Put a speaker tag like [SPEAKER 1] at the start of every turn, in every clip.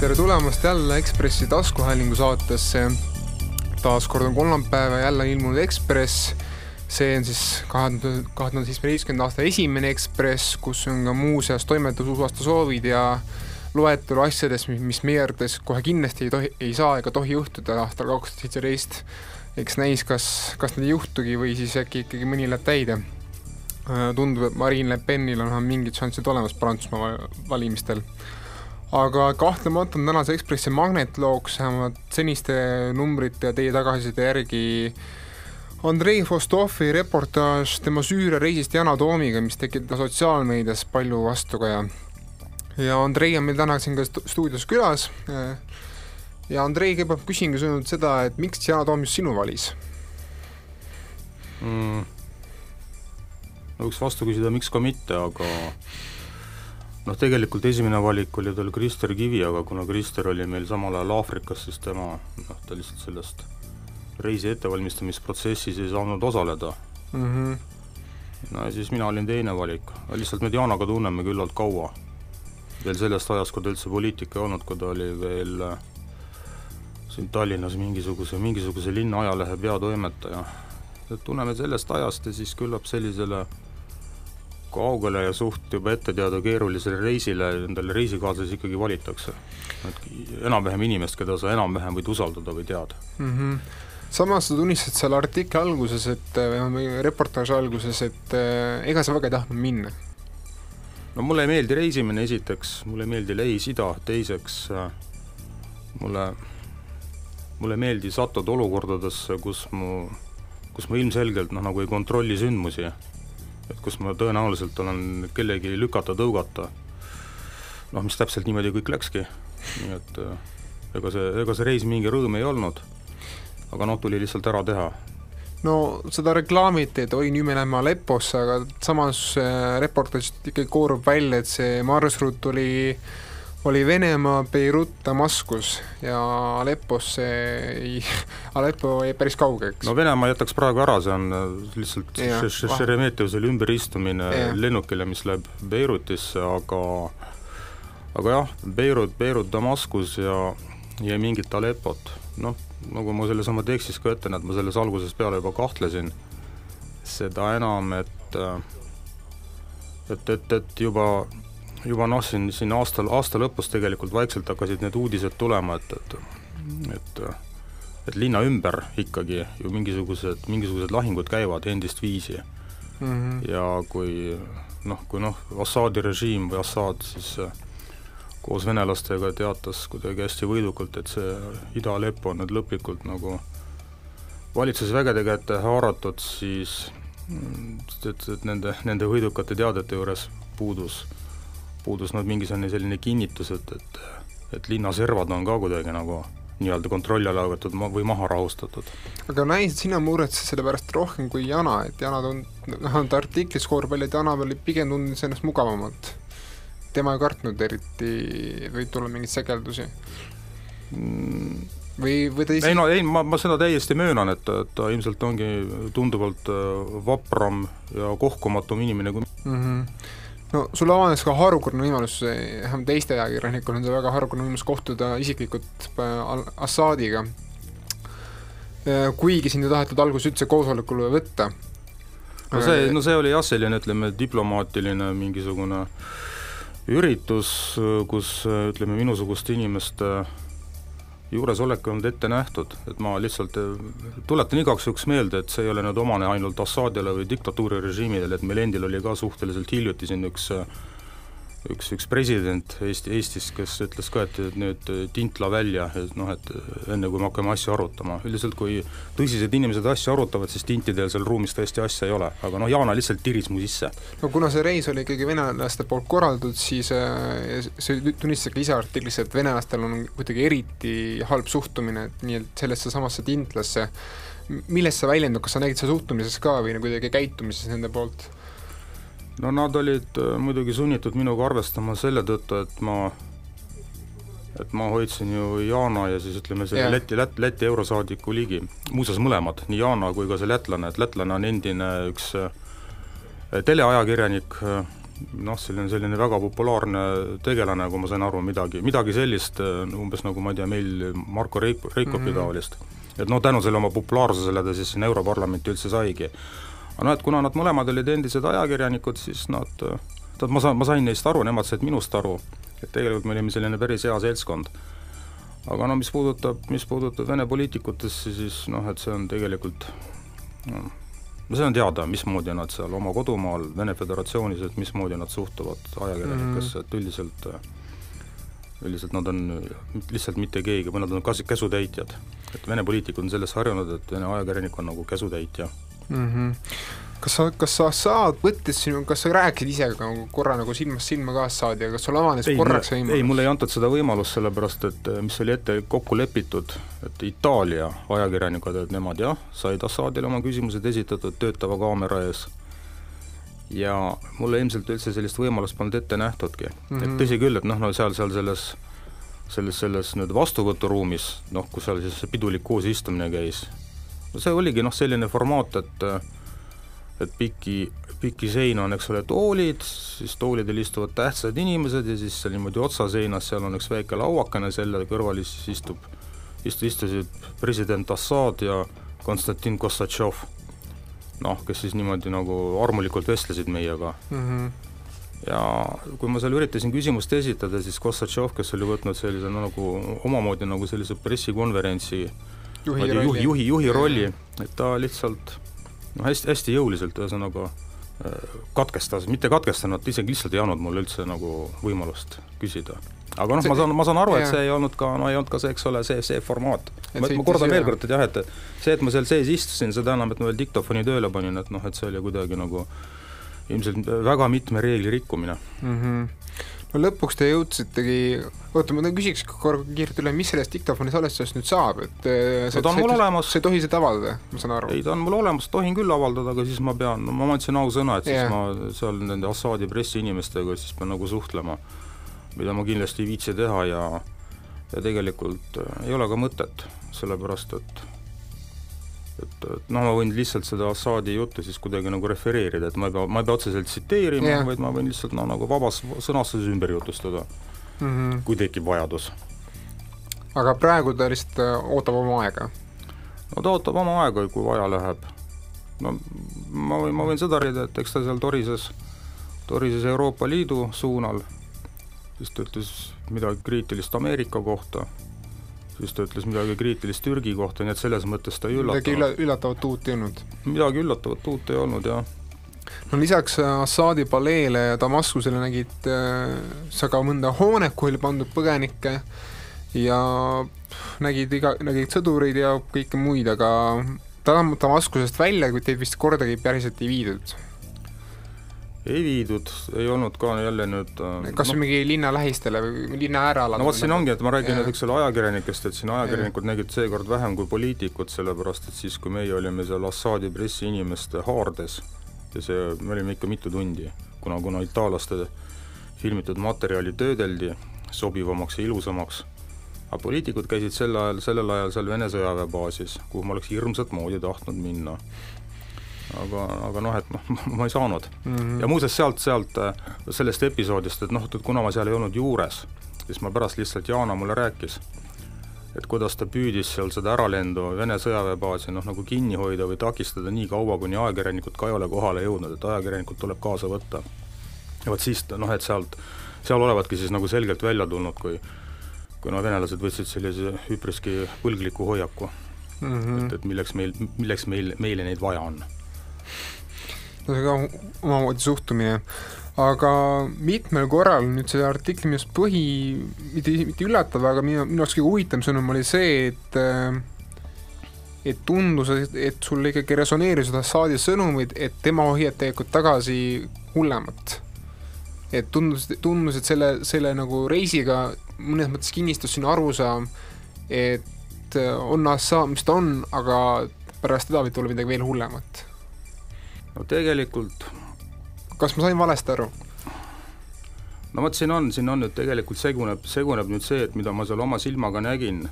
[SPEAKER 1] tere tulemast jälle Ekspressi taskuhäälingu saatesse. taas kord on kolmapäev ja jälle ilmunud Ekspress. see on siis kahe tuhande, kahe tuhande seitsmeteistkümnenda aasta esimene Ekspress, kus on ka muuseas toimetususaasta soovid ja loetelu asjadest, mis meie arvates kohe kindlasti ei tohi, ei saa ega tohi juhtuda aastal kaks tuhat seitseteist. eks näis, kas, kas need ei juhtugi või siis äkki ikkagi mõni läheb täide. tundub, et Marine Le Penil on mingid šansid olemas Prantsusmaa valimistel aga kahtlemata on tänase Ekspressi magnetlooks vähemalt seniste numbrite ja teie tagasiside järgi Andrei Fostovi reportaaž tema Süüria reisist Yana Toomiga, mis tekitas sotsiaalmeedias palju vastukaja. ja Andrei on meil täna siin ka stuudios külas ja Andrei, kõigepealt küsingi sinult seda, et miks Yana Toom just sinu valis
[SPEAKER 2] mm.? no võiks vastu küsida, miks ka mitte, aga noh, tegelikult esimene valik oli tal Krister Kivi, aga kuna Krister oli meil samal ajal Aafrikas, siis tema noh, ta lihtsalt sellest reisi ettevalmistamisprotsessis ei saanud osaleda mm. -hmm. no ja siis mina olin teine valik, lihtsalt me Dianaga tunneme küllalt kaua. veel sellest ajast, kui ta üldse poliitik ei olnud, kui ta oli veel äh, siin Tallinnas mingisuguse, mingisuguse linna ajalehe peatoimetaja. et tunneme sellest ajast ja siis küllap sellisele kaugele ja suht juba ette teada keerulisele reisile endale reisikaaslasi ikkagi valitakse. et enam-vähem inimest, keda sa enam-vähem võid usaldada või teada
[SPEAKER 1] mm. -hmm. samas sa tunnistad seal artikli alguses, et või reportaaži alguses, et äh, ega sa väga ei tahtnud minna?
[SPEAKER 2] no mulle ei meeldi reisimine esiteks, mulle ei meeldi Lähis-Ida, teiseks mulle, mulle ei meeldi sattuda olukordadesse, kus mu, kus ma ilmselgelt noh, nagu ei kontrolli sündmusi et kus ma tõenäoliselt olen kellegi lükata-tõugata, noh, mis täpselt niimoodi kõik läkski, nii et äh, ega see, ega see reis mingi rõõm ei olnud, aga noh, tuli lihtsalt ära teha.
[SPEAKER 1] no seda reklaamiti, et oi, nüüd me läheme Alepposse, aga samas äh, reportaažist ikkagi koorub välja, et see marsruut oli äh, oli Venemaa, Beirut, Damaskus ja Alepposse ei, Aleppo jäi päris kaugeks.
[SPEAKER 2] no Venemaa jätaks praegu ära, see on äh, lihtsalt Šeremetjevusel ümberistumine ja. lennukile, mis läheb Beirutisse, aga aga jah, Beirut, Beirut, Damaskus ja, ja mingit Aleppot, noh, nagu ma selles oma tekstis ka ütlen, et ma selles algusest peale juba kahtlesin, seda enam, et äh, et, et, et juba juba noh, siin, siin aastal, aasta lõpus tegelikult vaikselt hakkasid need uudised tulema, et, et et et linna ümber ikkagi ju mingisugused, mingisugused lahingud käivad endist viisi mm. -hmm. ja kui noh, kui noh, Assaadi režiim või Assad siis äh, koos venelastega teatas kuidagi hästi võidukalt, et see Ida-Aleppo on nüüd lõplikult nagu valitsusvägede kätte haaratud, siis et, et nende, nende võidukate teadete juures puudus puudus nüüd mingisugune selline kinnitus, et, et et linna servad on ka kuidagi nagu nii-öelda kontrolli alla võetud ma-, või maha rahustatud.
[SPEAKER 1] aga näis, et sina muretsed selle pärast rohkem kui Jana, et Jana tund-, noh, ta artiklis koorub välja, et Jana oli pigem tundnud ennast mugavamalt. tema ei kartnud eriti, võib tulla mingeid segeldusi mm.? või, või ta
[SPEAKER 2] isi-? ei no ei, ma, ma seda täiesti möönan, et, et ta ilmselt ongi tunduvalt äh, vapram ja kohkumatum inimene kui mm -hmm
[SPEAKER 1] no sul avanes ka harukordne võimalus, vähemalt teiste ajakirjanikul on see väga harukordne võimalus kohtuda isiklikult äh, Assadiga. Äh, kuigi sind ei tahetud alguses üldse koosolekule võtta.
[SPEAKER 2] no see, no see oli jah, selline ütleme, diplomaatiline mingisugune üritus, kus ütleme, minusuguste inimeste juuresolek ei olnud ette nähtud, et ma lihtsalt tuletan igaks juhuks meelde, et see ei ole nüüd omane ainult Assadile või diktatuurirežiimidele, et meil endil oli ka suhteliselt hiljuti siin üks üks, üks president Eesti, Eestis, kes ütles ka, et, et nüüd tintla välja, et noh, et enne kui me hakkame asju arutama, üldiselt kui tõsised inimesed asju arutavad, siis tintidel seal ruumis tõesti asja ei ole, aga noh, Yana lihtsalt tiris mu sisse.
[SPEAKER 1] no kuna see reis oli ikkagi venelaste poolt korraldatud, siis äh, see tunnistas ka ise artiklis, et venelastel on kuidagi eriti halb suhtumine, et nii et sellesse samasse tintlasse, millest see väljendub, kas sa nägid seda suhtumises ka või kuidagi käitumises nende poolt?
[SPEAKER 2] No nad olid äh, muidugi sunnitud minuga arvestama selle tõttu, et ma et ma hoidsin ju Yana ja siis ütleme, selle yeah. Läti, Läti, Läti eurosaadiku ligi, muuseas mõlemad, nii Yana kui ka see lätlane, et lätlane on endine üks äh, teleajakirjanik, äh, noh, selline, selline väga populaarne tegelane, kui ma sain aru, midagi, midagi sellist, umbes nagu ma ei tea, meil Marko Reik-, Reikopi mm -hmm. taolist. et noh, tänu selle oma populaarsusele ta siis sinna Europarlamenti üldse saigi. Aga noh, et kuna nad mõlemad olid endised ajakirjanikud, siis nad, tead, ma saan, ma sain neist aru, nemad said minust aru, et tegelikult me olime selline päris hea seltskond. aga no mis puudutab, mis puudutab Vene poliitikutesse, siis noh, et see on tegelikult no, no see on teada, mismoodi nad seal oma kodumaal, Vene Föderatsioonis, et mismoodi nad suhtuvad ajakirjanikesse mm., et üldiselt üldiselt nad on lihtsalt mitte keegi või nad on kas-, käsutäitjad. et Vene poliitikud on selles harjunud, et Vene ajakirjanik on nagu käsutäitja
[SPEAKER 1] mm. -hmm kas sa, kas sa saad, võttes sinu, kas sa rääkisid ise ka korra nagu silmast silma kaasa saada ja kas sul avanes ei, korraks võimalus?
[SPEAKER 2] ei, mulle ei antud seda võimalust, sellepärast et mis oli ette kokku lepitud, et Itaalia ajakirjanikud, et nemad jah, said Assadile oma küsimused esitatud töötava kaamera ees ja mulle ilmselt üldse sellist võimalust polnud ette nähtudki mm. -hmm. et tõsi küll, et noh, no seal, seal selles selles, selles nüüd vastuvõturuumis, noh, kus seal siis see pidulik koosistumine käis, see oligi noh, selline formaat, et et piki, piki seina on, eks ole, toolid, siis toolidel istuvad tähtsad inimesed ja siis seal niimoodi otsaseinas, seal on üks väike lauakene, selle kõrval siis istub, istu-, istusid president Assad ja Konstantin Kossatšov. noh, kes siis niimoodi nagu armulikult vestlesid meiega mm. -hmm ja kui ma seal üritasin küsimust esitada, siis Kossatšov, kes oli võtnud sellise no, nagu omamoodi nagu sellise pressikonverentsi juhi, juhi, juhi, juhi rolli, et ta lihtsalt noh, hästi, hästi jõuliselt ühesõnaga äh, katkestas, mitte katkestanud, isegi lihtsalt ei andnud mulle üldse nagu võimalust küsida. aga noh, ma saan, ma saan aru, et see ei olnud ka, no ei olnud ka see, eks ole, see, see formaat. ma, ma kordan veel kord, et jah, et see, et ma seal sees istusin, seda enam, et ma veel diktofoni tööle panin, et noh, et see oli kuidagi nagu ilmselt väga mitme reegli rikkumine mm.
[SPEAKER 1] -hmm no lõpuks te jõudsitegi, oota, ma küsiks korra kiirelt üle, mis sellest diktofoni salvestusest nüüd saab, et
[SPEAKER 2] äh, no ta on mul olemas.
[SPEAKER 1] sa ei tohi seda avaldada, ma saan aru?
[SPEAKER 2] ei, ta on mul olemas, tohin küll avaldada, aga siis ma pean, no ma andsin ausõna, et yeah. siis ma seal nende Assaadi pressiinimestega siis pean nagu suhtlema, mida ma kindlasti ei viitsi teha ja ja tegelikult äh, ei ole ka mõtet, sellepärast et et, et noh, ma võin lihtsalt seda Assaadi juttu siis kuidagi nagu refereerida, et ma ei pea, ma ei pea otseselt tsiteerima yeah., vaid ma võin lihtsalt no nagu vabas sõnastuses ümber jutustada mm, -hmm. kui tekib vajadus.
[SPEAKER 1] aga praegu ta lihtsalt äh, ootab oma aega?
[SPEAKER 2] no ta ootab oma aega, kui vaja läheb. no ma võin, ma võin seda rääkida, et eks ta seal torises, torises Euroopa Liidu suunal, siis ta ütles midagi kriitilist Ameerika kohta siis ta ütles midagi kriitilist Türgi kohta, nii et selles mõttes ta ei üllatanud.
[SPEAKER 1] midagi ülla-, üllatavat uut ei olnud?
[SPEAKER 2] midagi üllatavat uut ei olnud, jah.
[SPEAKER 1] no lisaks äh, Assaadi paleele ja Damaskusele nägid äh, sa ka mõnda hoonet, kuhu oli pandud põgenikke ja nägid iga, nägid sõdureid ja kõike muid, aga Damaskusest välja, teid vist kordagi päriselt ei viidud
[SPEAKER 2] ei viidud, ei olnud ka jälle nüüd
[SPEAKER 1] äh, kas no, mingi linna lähistele või linna äärealadele?
[SPEAKER 2] no vot siin ongi, et ma räägin nüüd, eks ole, ajakirjanikest, et siin ajakirjanikud nägid seekord vähem kui poliitikud, sellepärast et siis, kui meie olime seal Assaadi pressiinimeste haardes ja see, me olime ikka mitu tundi, kuna, kuna itaallaste filmitud materjali töödeldi sobivamaks ja ilusamaks, aga poliitikud käisid sel ajal, sellel ajal seal Vene sõjaväebaasis, kuhu ma oleks hirmsat moodi tahtnud minna aga, aga noh, et noh, ma ei saanud mm. -hmm. ja muuseas, sealt, sealt äh, sellest episoodist, et noh, et kuna ma seal ei olnud juures, siis ma pärast lihtsalt, Jaana mulle rääkis, et kuidas ta püüdis seal seda äralendu Vene sõjaväebaasi noh, nagu kinni hoida või takistada nii kaua, kuni ajakirjanikud ka ei ole kohale jõudnud, et ajakirjanikud tuleb kaasa võtta. ja vot siis noh, et sealt, seal olevadki siis nagu selgelt välja tulnud, kui kui noh, venelased võtsid sellise üpriski põlgliku hoiaku mm, -hmm. et, et milleks meil, milleks meil, meile neid vaja on
[SPEAKER 1] no see ka omamoodi suhtumine, aga mitmel korral nüüd selle artikli minu arust põhi, mitte, mitte üllatav, aga minu, minu arust kõige huvitavam sõnum oli see, et et tundus, et sul ikkagi resoneerisid Assaadi sõnumid, et tema hoiab tegelikult tagasi hullemat. et tundus, tundus, et selle, selle nagu reisiga mõnes mõttes kinnistus sinu arusaam, et on Assad, mis ta on, aga pärast teda võib tulla midagi veel hullemat
[SPEAKER 2] no tegelikult
[SPEAKER 1] kas ma sain valesti aru?
[SPEAKER 2] no vot, siin on, siin on nüüd tegelikult seguneb, seguneb nüüd see, et mida ma seal oma silmaga nägin,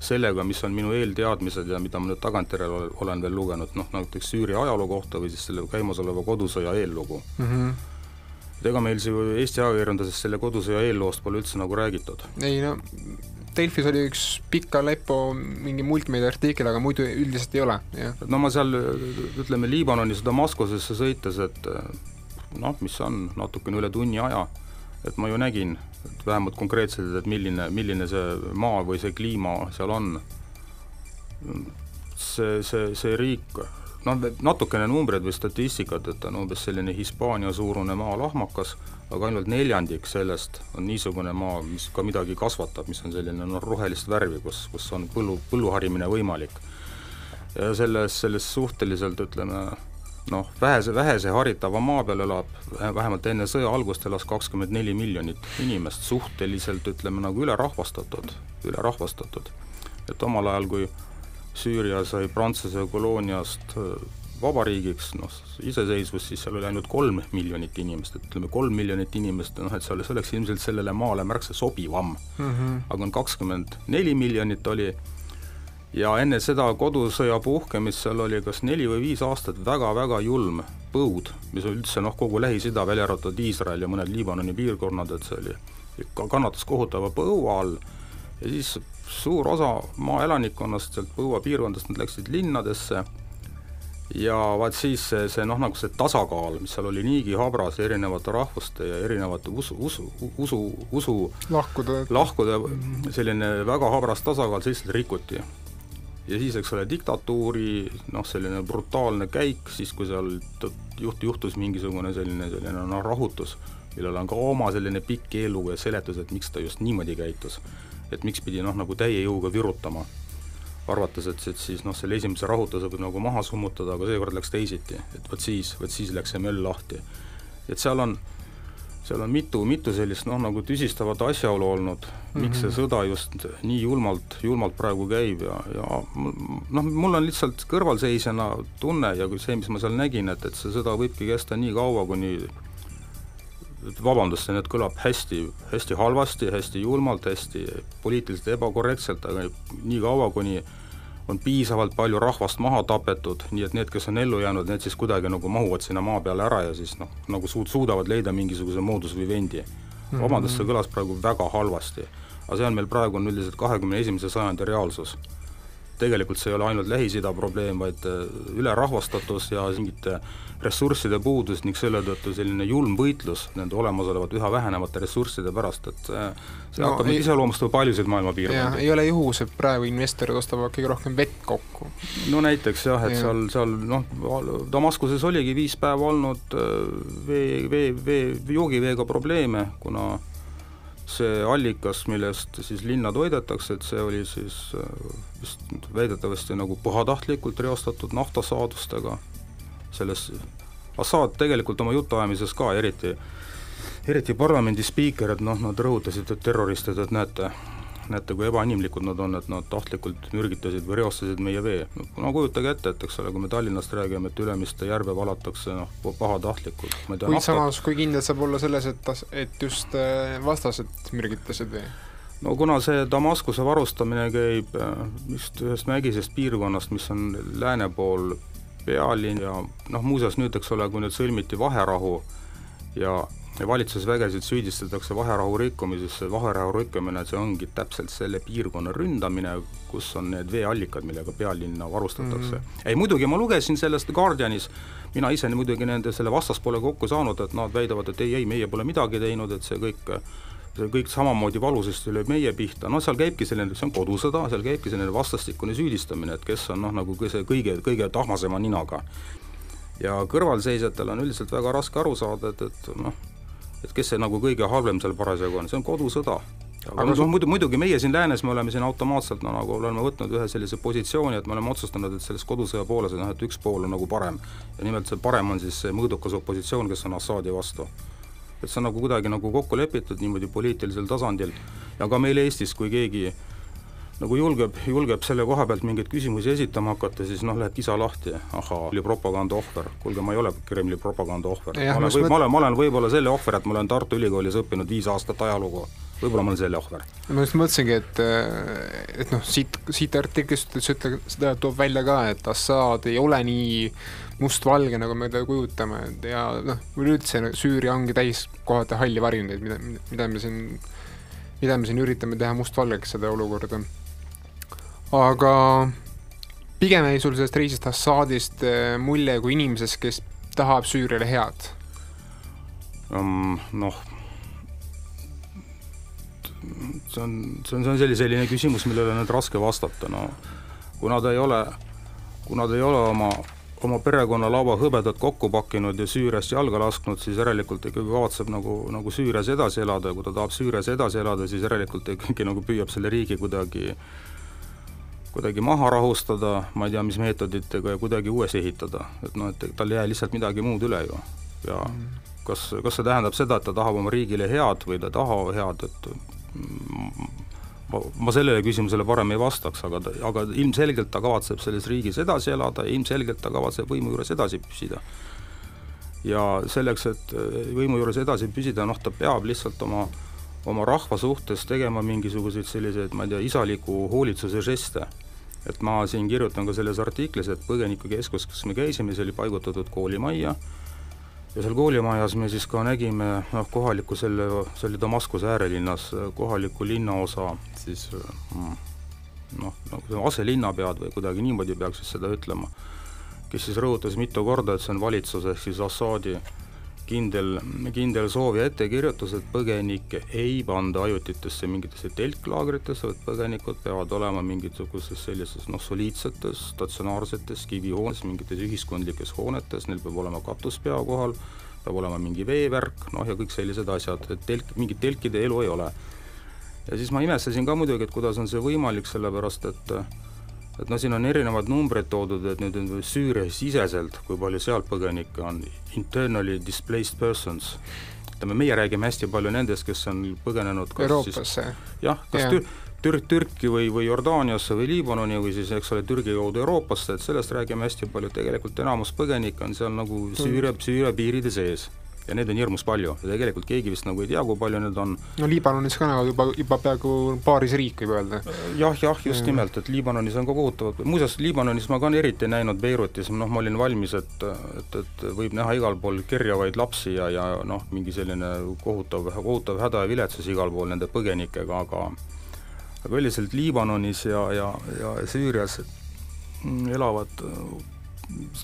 [SPEAKER 2] sellega, mis on minu eelteadmised ja mida ma nüüd tagantjärele olen veel lugenud, noh näiteks Süüria ajaloo kohta või siis selle käimasoleva kodusõja eellugu mm. -hmm. et ega meil ju Eesti ajakirjanduses selle kodusõja eelloost pole üldse nagu räägitud.
[SPEAKER 1] ei no Delfis oli üks pika lepo mingi multimeedia artikkel, aga muidu üldiselt ei ole, jah.
[SPEAKER 2] no ma seal ütleme, Liibanonis Damaskusesse sõites, et noh, mis on natukene üle tunni aja, et ma ju nägin, et vähemalt konkreetselt, et milline, milline see maa või see kliima seal on. see, see, see riik, noh, natukene numbreid või statistikat, et ta on umbes selline Hispaania suurune maalahmakas, aga ainult neljandik sellest on niisugune maa, mis ka midagi kasvatab, mis on selline noh, rohelist värvi, kus, kus on põllu, põlluharimine võimalik. ja selles, selles suhteliselt ütleme, noh, vähese, vähese haritava maa peal elab, vähemalt enne sõja algust elas kakskümmend neli miljonit inimest, suhteliselt ütleme nagu ülerahvastatud, ülerahvastatud. et omal ajal, kui Süüria sai Prantsuse kolooniast vabariigiks, noh, iseseisvus, siis seal oli ainult kolm miljonit inimest, et ütleme, kolm miljonit inimest, noh et see oleks, see oleks ilmselt sellele maale märksa sobivam mm. -hmm. aga on kakskümmend neli miljonit oli ja enne seda kodusõja puhkemist seal oli kas neli või viis aastat väga-väga julm põud, mis üldse noh, kogu Lähis-Ida, välja arvatud Iisrael ja mõned Liibanoni piirkonnad, et see oli, kannatas kohutava põua all ja siis suur osa maaelanikkonnast sealt põuapiirkondadest, nad läksid linnadesse ja vaat siis see, see noh, nagu see tasakaal, mis seal oli niigi habras erinevate rahvuste ja erinevate usu, usu, usu, usu
[SPEAKER 1] lahkude,
[SPEAKER 2] lahkude selline väga habras tasakaal, see lihtsalt rikuti. ja siis, eks ole, diktatuuri noh, selline brutaalne käik, siis kui seal juht-, juhtus mingisugune selline, selline noh, rahutus, millel on ka oma selline pikk eellugu ja seletus, et miks ta just niimoodi käitus. et miks pidi noh, nagu täie jõuga virutama arvates, et, et siis noh, selle esimese rahutuse võib nagu maha summutada, aga seekord läks teisiti, et vot siis, vot siis läks see möll lahti. et seal on, seal on mitu, mitu sellist noh, nagu tüsistavat asjaolu olnud mm, -hmm. miks see mhm. sõda just nii julmalt, julmalt praegu käib ja, ja noh, mul on lihtsalt kõrvalseisjana tunne ja see, mis ma seal nägin, et, et see sõda võibki kesta nii kaua, kuni vabandust, see nüüd kõlab hästi, hästi halvasti, hästi julmalt, hästi poliitiliselt ebakorrektselt, aga nii kaua, kuni on piisavalt palju rahvast maha tapetud, nii et need, kes on ellu jäänud, need siis kuidagi nagu mahuvad sinna maa peale ära ja siis noh, nagu suud-, suudavad leida mingisuguse moodus vivendi. Mhm. vabandust, see kõlas praegu väga halvasti. aga see on meil praegu on üldiselt kahekümne esimese sajandi reaalsus. Tegelikult see ei ole ainult Lähis-Ida probleem, vaid äh, ülerahvastatus ja mingite äh, ressursside puudus ning selle tõttu selline julm võitlus nende olemasolevate üha vähenevate ressursside pärast, et see, see no, hakkab iseloomustama paljusid maailma piirkondi.
[SPEAKER 1] ei ole juhus, et praegu investorid ostavad kõige rohkem vett kokku.
[SPEAKER 2] no näiteks jah, et ja. seal, seal noh, Damaskuses oligi viis päeva olnud äh, vee, vee, vee, joogiveega probleeme, kuna see allikas, millest siis linna toidetakse, et see oli siis äh, vist väidetavasti nagu pahatahtlikult reostatud naftasaadustega. Selles, Assad tegelikult oma jutuajamises ka eriti, eriti parlamendi spiiker, et noh, nad rõhutasid, et terroristid, et näete, näete, kui ebainimlikud nad on, et nad tahtlikult mürgitasid või reostasid meie vee. no kujutage ette, et eks ole, kui me Tallinnast räägime, et Ülemiste järve valatakse noh, pahatahtlikult.
[SPEAKER 1] kuid samas, kui kindel saab olla selles, et, et just äh, vastased mürgitasid vee?
[SPEAKER 2] no kuna see Damaskuse varustamine käib äh, just ühest mägisest piirkonnast, mis on lääne pool pealinn ja noh, muuseas nüüd, eks ole, kui nüüd sõlmiti vaherahu ja valitsusvägesid süüdistatakse vaherahu rikkumises, see vaherahu rikkumine, see ongi täpselt selle piirkonna ründamine, kus on need veeallikad, millega pealinna varustatakse mm. -hmm. ei muidugi, ma lugesin sellest Guardianis, mina ise muidugi nende, selle vastaspoole kokku saanud, et nad väidavad, et ei, ei, meie pole midagi teinud, et see kõik see kõik samamoodi valusasti lööb meie pihta, noh seal käibki selline, see on kodusõda, seal käibki selline vastastikune süüdistamine, et kes on noh, nagu see kõige, kõige tahmasema ninaga. ja kõrvalseisjatel on üldiselt väga raske aru saada, et, et noh, et kes see nagu kõige halvem seal parasjagu on, see on kodusõda. aga noh, muidu, muidugi meie siin läänes, me oleme siin automaatselt no nagu oleme võtnud ühe sellise positsiooni, et me oleme otsustanud, et selles kodusõja pooles, et noh, et üks pool on nagu parem. ja nimelt see parem on siis see mõõdukas opositsioon, kes on Assaadi vastu et see on nagu kuidagi nagu kokku lepitud niimoodi poliitilisel tasandil ja ka meil Eestis, kui keegi nagu julgeb, julgeb selle koha pealt mingeid küsimusi esitama hakata, siis noh, läheb kisa lahti, ahaa, oli propaganda ohver. kuulge, ma ei ole Kremli propaganda ohver. ma olen, või, ma olen, ma olen võib-olla selle ohver, et ma olen Tartu Ülikoolis õppinud viis aastat ajalugu võib-olla ma olen selle ohver.
[SPEAKER 1] ma just mõtlesingi, et, et noh, siit, siit artiklist ütle, seda toob välja ka, et Assad ei ole nii mustvalge, nagu me teda kujutame ja noh, üleüldse Süüria ongi täis kohati halli varjundeid, mida, mida me siin, mida me siin üritame teha mustvalgeks, seda olukorda. Aga pigem jäi sul sellest reisist Assadist eh, mulje kui inimesest, kes tahab Süüriale head
[SPEAKER 2] um,? Noh, see on, see on, see on selline, selline küsimus, millele on nüüd raske vastata, no kuna ta ei ole, kuna ta ei ole oma oma perekonna laua hõbedat kokku pakkinud ja Süüriast jalga lasknud, siis järelikult ikkagi kavatseb nagu, nagu Süürias edasi elada ja kui ta tahab Süürias edasi elada, siis järelikult ikkagi nagu püüab selle riigi kuidagi kuidagi maha rahustada, ma ei tea, mis meetoditega ja kuidagi uuesti ehitada, et noh, et tal ei jää lihtsalt midagi muud üle ju. ja mm. kas, kas see tähendab seda, et ta tahab oma riigile head või ta ei taha head, et ma, ma sellele küsimusele parem ei vastaks, aga aga ilmselgelt ta kavatseb selles riigis edasi elada ja ilmselgelt ta kavatseb võimu juures edasi püsida. ja selleks, et äh, võimu juures edasi püsida, noh, ta peab lihtsalt oma oma rahva suhtes tegema mingisuguseid selliseid, ma ei tea, isaliku hoolitsuse žeste. Et ma siin kirjutan ka selles artiklis, et põgenikukeskus, kus me käisime, see oli paigutatud koolimajja, ja seal koolimajas me siis ka nägime noh, kohalikku selle, see oli Damaskuse äärelinnas, kohaliku linnaosa siis mm, noh, nagu aselinnapead või kuidagi niimoodi peaks siis seda ütlema, kes siis rõhutas mitu korda, et see on valitsus ehk siis Assaadi kindel, kindel soov ja ettekirjutus, et põgenikke ei panda ajutitesse mingitesse telklaagritesse, vaid põgenikud peavad olema mingisuguses sellises noh, soliidsetes statsionaarsetes kivihoones, mingites ühiskondlikes hoonetes, neil peab olema katus pea kohal, peab olema mingi veevärk, noh ja kõik sellised asjad, et telk, mingit telkide elu ei ole. ja siis ma imestasin ka muidugi, et kuidas on see võimalik, sellepärast et et noh, siin on erinevad numbrid toodud, et nüüd Süüria siseselt, kui palju seal põgenikke on, internally displaced persons, ütleme, meie räägime hästi palju nendest, kes on põgenenud
[SPEAKER 1] kas Euroopasse.
[SPEAKER 2] jah, kas ja. Tür-, Tür-, Türki või, või Jordaaniasse või Liibanoni või siis eks ole, Türgi kaudu Euroopasse, et sellest räägime hästi palju, tegelikult enamus põgenikke on seal nagu Süüria, Süüria piiride sees ja neid on hirmus palju ja tegelikult keegi vist nagu ei tea, kui palju neid on.
[SPEAKER 1] no Liibanonis ka nagu juba, juba peaaegu paaris riik, võib öelda ja,.
[SPEAKER 2] jah, jah, just ja. nimelt, et Liibanonis on ka kohutavalt, muuseas, Liibanonis ma ka eriti näinud Beirutis, noh, ma olin valmis, et, et, et võib näha igal pool kerjavaid lapsi ja, ja noh, mingi selline kohutav, kohutav häda ja viletsus igal pool nende põgenikega, aga aga üldiselt Liibanonis ja, ja, ja Süürias elavad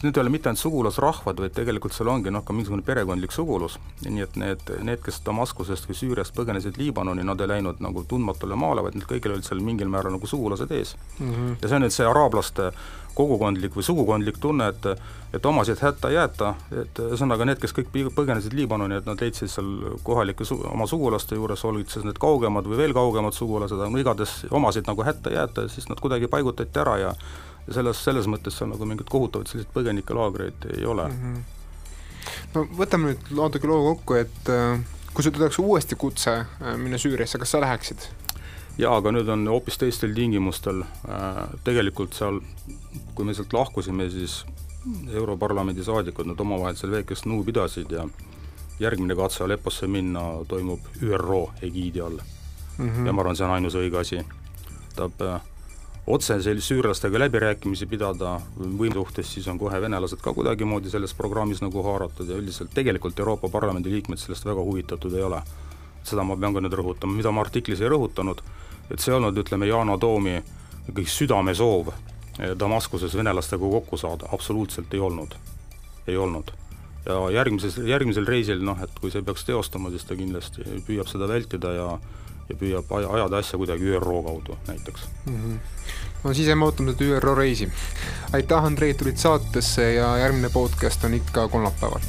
[SPEAKER 2] need ei ole mitte ainult sugulasrahvad, vaid tegelikult seal ongi noh, ka mingisugune perekondlik sugulus, nii et need, need, kes Damaskusest või Süüriast põgenesid Liibanoni, nad ei läinud nagu tundmatule maale, vaid need kõigil olid seal mingil määral nagu sugulased ees mm. -hmm. ja see on nüüd see araablaste kogukondlik või sugukondlik tunne, et et omasid hätta ei jäeta, et ühesõnaga need, kes kõik põgenesid Liibanoni, et nad leidsid seal kohalike su-, oma sugulaste juures, olid siis need kaugemad või veel kaugemad sugulased, aga no igatahes omasid nagu hätta ei jäeta ja siis nad kuidagi paigutati ära ja ja selles, selles mõttes seal nagu mingeid kohutavaid selliseid põgenikelaagreid ei ole mm.
[SPEAKER 1] -hmm. no võtame nüüd natuke loo kokku, et äh, kui sul tuleks uuesti kutse äh, minna Süüriasse, kas sa läheksid?
[SPEAKER 2] jaa, aga nüüd on hoopis teistel tingimustel äh,, tegelikult seal, kui me sealt lahkusime, siis Europarlamendi saadikud, nad omavahel seal väikest nõu pidasid ja järgmine katse Alepposse minna toimub ÜRO egiidi all mm. -hmm. ja ma arvan, see on ainus õige asi. tähendab äh, otse sel-, süürlastega läbirääkimisi pidada võimu suhtes, siis on kohe venelased ka kuidagimoodi selles programmis nagu haaratud ja üldiselt tegelikult Euroopa Parlamendi liikmed sellest väga huvitatud ei ole. seda ma pean ka nüüd rõhutama, mida ma artiklis ei rõhutanud, et see ei olnud, ütleme, Yana Toomi ikkagi südamesoov eh, Damaskuses venelastega kokku saada, absoluutselt ei olnud, ei olnud. Ja järgmises, järgmisel reisil noh, et kui see peaks teostuma, siis ta kindlasti püüab seda vältida ja ja püüab ajada asja kuidagi ÜRO kaudu näiteks mm. -hmm.
[SPEAKER 1] no siis jääme ootama seda ÜRO reisi. aitäh, Andrei, tulid saatesse ja järgmine podcast on ikka kolmapäeval